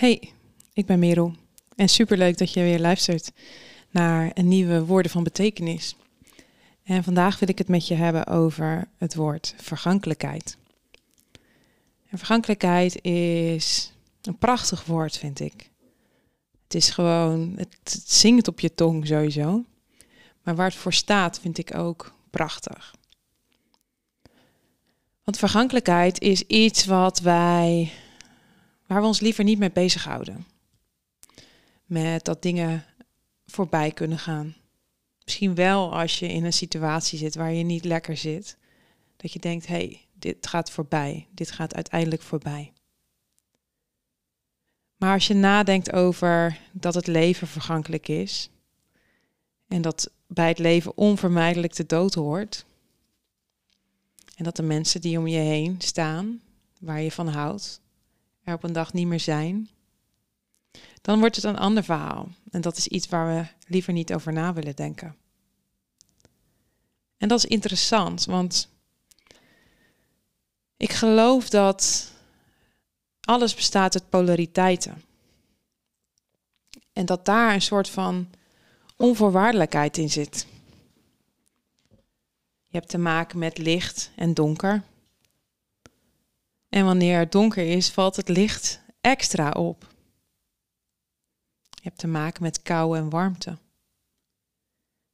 Hey, ik ben Merel en superleuk dat je weer luistert naar een nieuwe Woorden van Betekenis. En vandaag wil ik het met je hebben over het woord vergankelijkheid. En vergankelijkheid is een prachtig woord, vind ik. Het is gewoon, het, het zingt op je tong sowieso. Maar waar het voor staat, vind ik ook prachtig. Want vergankelijkheid is iets wat wij waar we ons liever niet mee bezighouden. Met dat dingen voorbij kunnen gaan. Misschien wel als je in een situatie zit waar je niet lekker zit. Dat je denkt, hé, hey, dit gaat voorbij. Dit gaat uiteindelijk voorbij. Maar als je nadenkt over dat het leven vergankelijk is. En dat bij het leven onvermijdelijk de dood hoort. En dat de mensen die om je heen staan, waar je van houdt, er op een dag niet meer zijn, dan wordt het een ander verhaal. En dat is iets waar we liever niet over na willen denken. En dat is interessant, want ik geloof dat alles bestaat uit polariteiten. En dat daar een soort van onvoorwaardelijkheid in zit. Je hebt te maken met licht en donker. En wanneer het donker is, valt het licht extra op. Je hebt te maken met kou en warmte.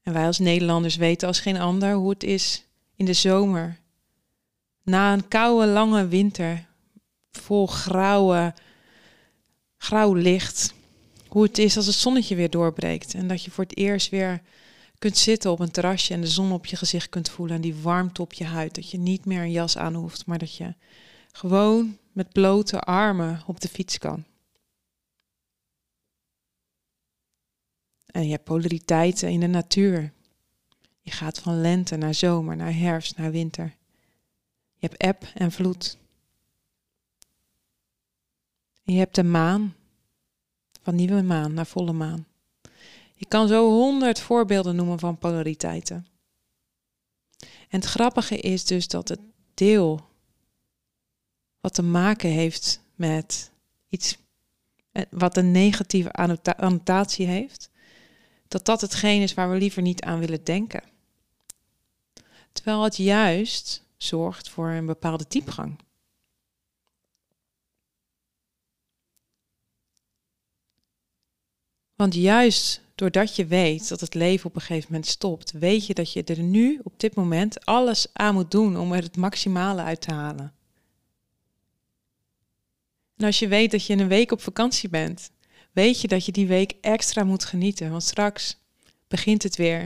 En wij als Nederlanders weten als geen ander hoe het is in de zomer. Na een koude, lange winter, vol grauwe, grauw licht. Hoe het is als het zonnetje weer doorbreekt. En dat je voor het eerst weer kunt zitten op een terrasje en de zon op je gezicht kunt voelen. En die warmte op je huid. Dat je niet meer een jas aan hoeft, maar dat je gewoon met blote armen op de fiets kan. En je hebt polariteiten in de natuur. Je gaat van lente naar zomer, naar herfst, naar winter. Je hebt eb en vloed. Je hebt de maan, van nieuwe maan naar volle maan. Je kan zo honderd voorbeelden noemen van polariteiten. En het grappige is dus dat het deel wat te maken heeft met iets eh, wat een negatieve annotatie heeft, dat dat hetgeen is waar we liever niet aan willen denken. Terwijl het juist zorgt voor een bepaalde diepgang. Want juist doordat je weet dat het leven op een gegeven moment stopt, weet je dat je er nu op dit moment alles aan moet doen om er het maximale uit te halen. En als je weet dat je een week op vakantie bent, weet je dat je die week extra moet genieten. Want straks begint het weer.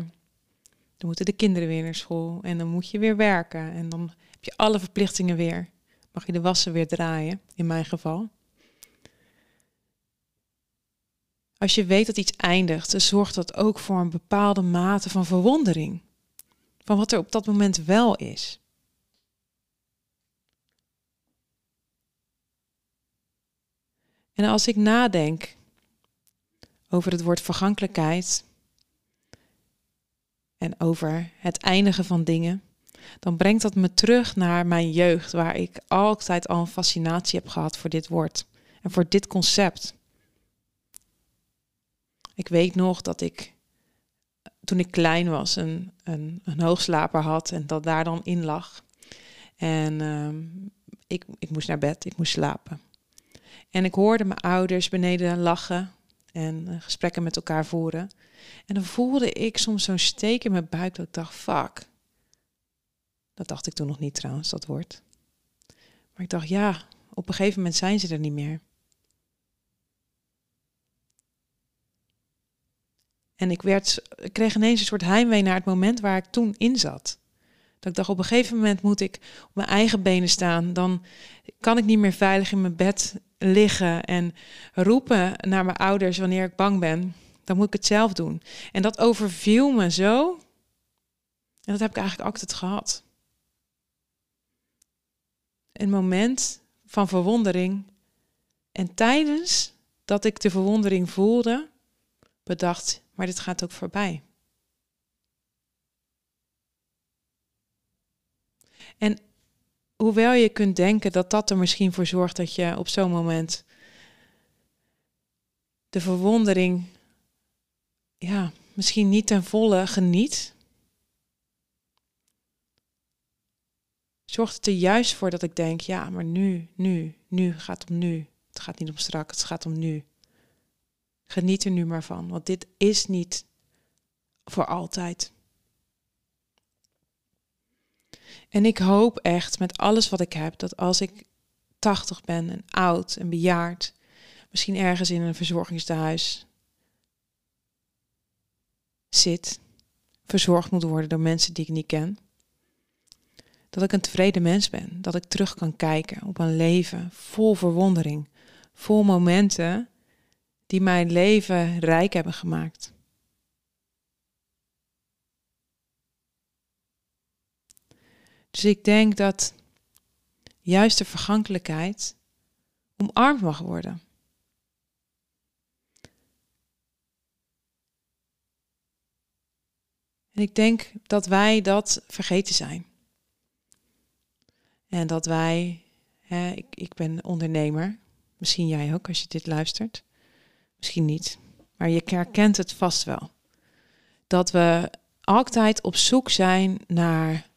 Dan moeten de kinderen weer naar school en dan moet je weer werken. En dan heb je alle verplichtingen weer. Mag je de wassen weer draaien, in mijn geval. Als je weet dat iets eindigt, dan zorgt dat ook voor een bepaalde mate van verwondering. Van wat er op dat moment wel is. En als ik nadenk over het woord vergankelijkheid en over het eindigen van dingen, dan brengt dat me terug naar mijn jeugd, waar ik altijd al een fascinatie heb gehad voor dit woord en voor dit concept. Ik weet nog dat ik toen ik klein was een, een, een hoogslaper had en dat daar dan in lag. En uh, ik, ik moest naar bed, ik moest slapen. En ik hoorde mijn ouders beneden lachen en uh, gesprekken met elkaar voeren. En dan voelde ik soms zo'n steek in mijn buik dat ik dacht, fuck. Dat dacht ik toen nog niet trouwens, dat woord. Maar ik dacht, ja, op een gegeven moment zijn ze er niet meer. En ik, werd, ik kreeg ineens een soort heimwee naar het moment waar ik toen in zat. Dat ik dacht, op een gegeven moment moet ik op mijn eigen benen staan. Dan kan ik niet meer veilig in mijn bed liggen en roepen naar mijn ouders wanneer ik bang ben. Dan moet ik het zelf doen. En dat overviel me zo. En dat heb ik eigenlijk altijd gehad. Een moment van verwondering. En tijdens dat ik de verwondering voelde, bedacht, maar dit gaat ook voorbij. En hoewel je kunt denken dat dat er misschien voor zorgt dat je op zo'n moment de verwondering, ja, misschien niet ten volle geniet, zorgt het er juist voor dat ik denk, ja, maar nu, nu, nu gaat om nu. Het gaat niet om strak, het gaat om nu. Geniet er nu maar van, want dit is niet voor altijd. En ik hoop echt met alles wat ik heb dat als ik 80 ben en oud en bejaard, misschien ergens in een verzorgingstehuis zit, verzorgd moet worden door mensen die ik niet ken, dat ik een tevreden mens ben, dat ik terug kan kijken op een leven vol verwondering, vol momenten die mijn leven rijk hebben gemaakt. Dus ik denk dat juist de vergankelijkheid omarmd mag worden. En ik denk dat wij dat vergeten zijn. En dat wij, hè, ik, ik ben ondernemer, misschien jij ook als je dit luistert, misschien niet, maar je herkent het vast wel. Dat we altijd op zoek zijn naar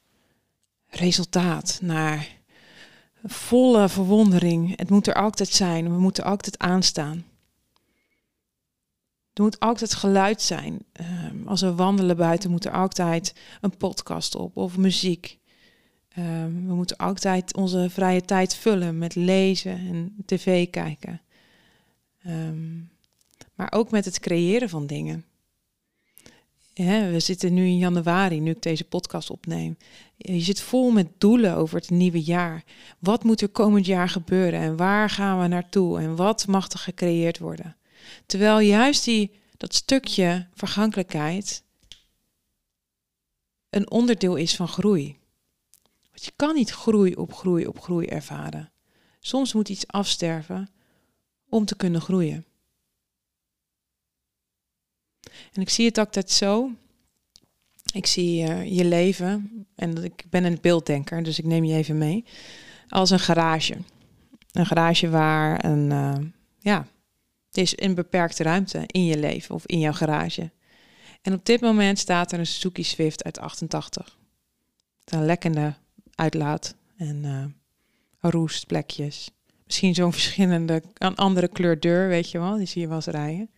resultaat, naar volle verwondering. Het moet er altijd zijn, we moeten altijd aanstaan. Er moet altijd geluid zijn. Ehm, als we wandelen buiten moet er altijd een podcast op of muziek. Ehm, we moeten altijd onze vrije tijd vullen met lezen en tv kijken. Ehm, maar ook met het creëren van dingen. We zitten nu in januari, nu ik deze podcast opneem. Je zit vol met doelen over het nieuwe jaar. Wat moet er komend jaar gebeuren en waar gaan we naartoe en wat mag er gecreëerd worden? Terwijl juist die, dat stukje vergankelijkheid een onderdeel is van groei. Want je kan niet groei op groei op groei ervaren. Soms moet iets afsterven om te kunnen groeien. En ik zie het altijd zo. Ik zie uh, je leven, en ik ben een beelddenker, dus ik neem je even mee, als een garage. Een garage waar een, uh, ja, het is een beperkte ruimte in je leven of in jouw garage. En op dit moment staat er een Suzuki Swift uit 88. Een lekkende uitlaat en uh, roestplekjes. Misschien zo'n verschillende, een andere kleur deur, weet je wel, die zie je wel eens rijden.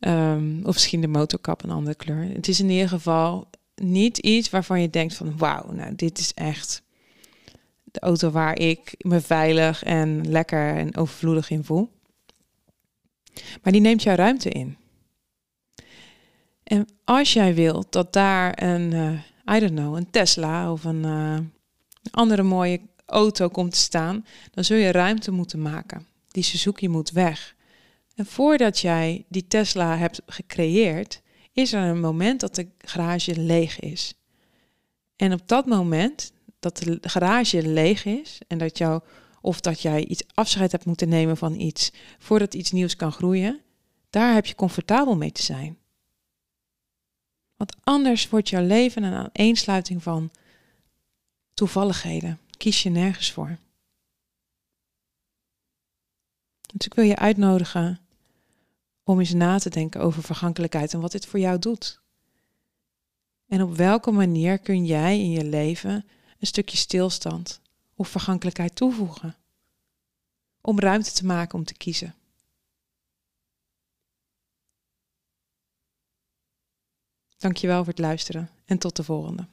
Um, of misschien de motorkap een andere kleur. Het is in ieder geval niet iets waarvan je denkt van wauw, nou dit is echt de auto waar ik me veilig en lekker en overvloedig in voel. Maar die neemt jouw ruimte in. En als jij wilt dat daar een, uh, I don't know, een Tesla of een uh, andere mooie auto komt te staan, dan zul je ruimte moeten maken. Die Suzuki moet weg. En voordat jij die Tesla hebt gecreëerd, is er een moment dat de garage leeg is. En op dat moment dat de garage leeg is en dat jou of dat jij iets afscheid hebt moeten nemen van iets voordat iets nieuws kan groeien, daar heb je comfortabel mee te zijn. Want anders wordt jouw leven een aaneensluiting van toevalligheden. Kies je nergens voor. Dus ik wil je uitnodigen om eens na te denken over vergankelijkheid en wat dit voor jou doet. En op welke manier kun jij in je leven een stukje stilstand of vergankelijkheid toevoegen? Om ruimte te maken om te kiezen. Dankjewel voor het luisteren en tot de volgende.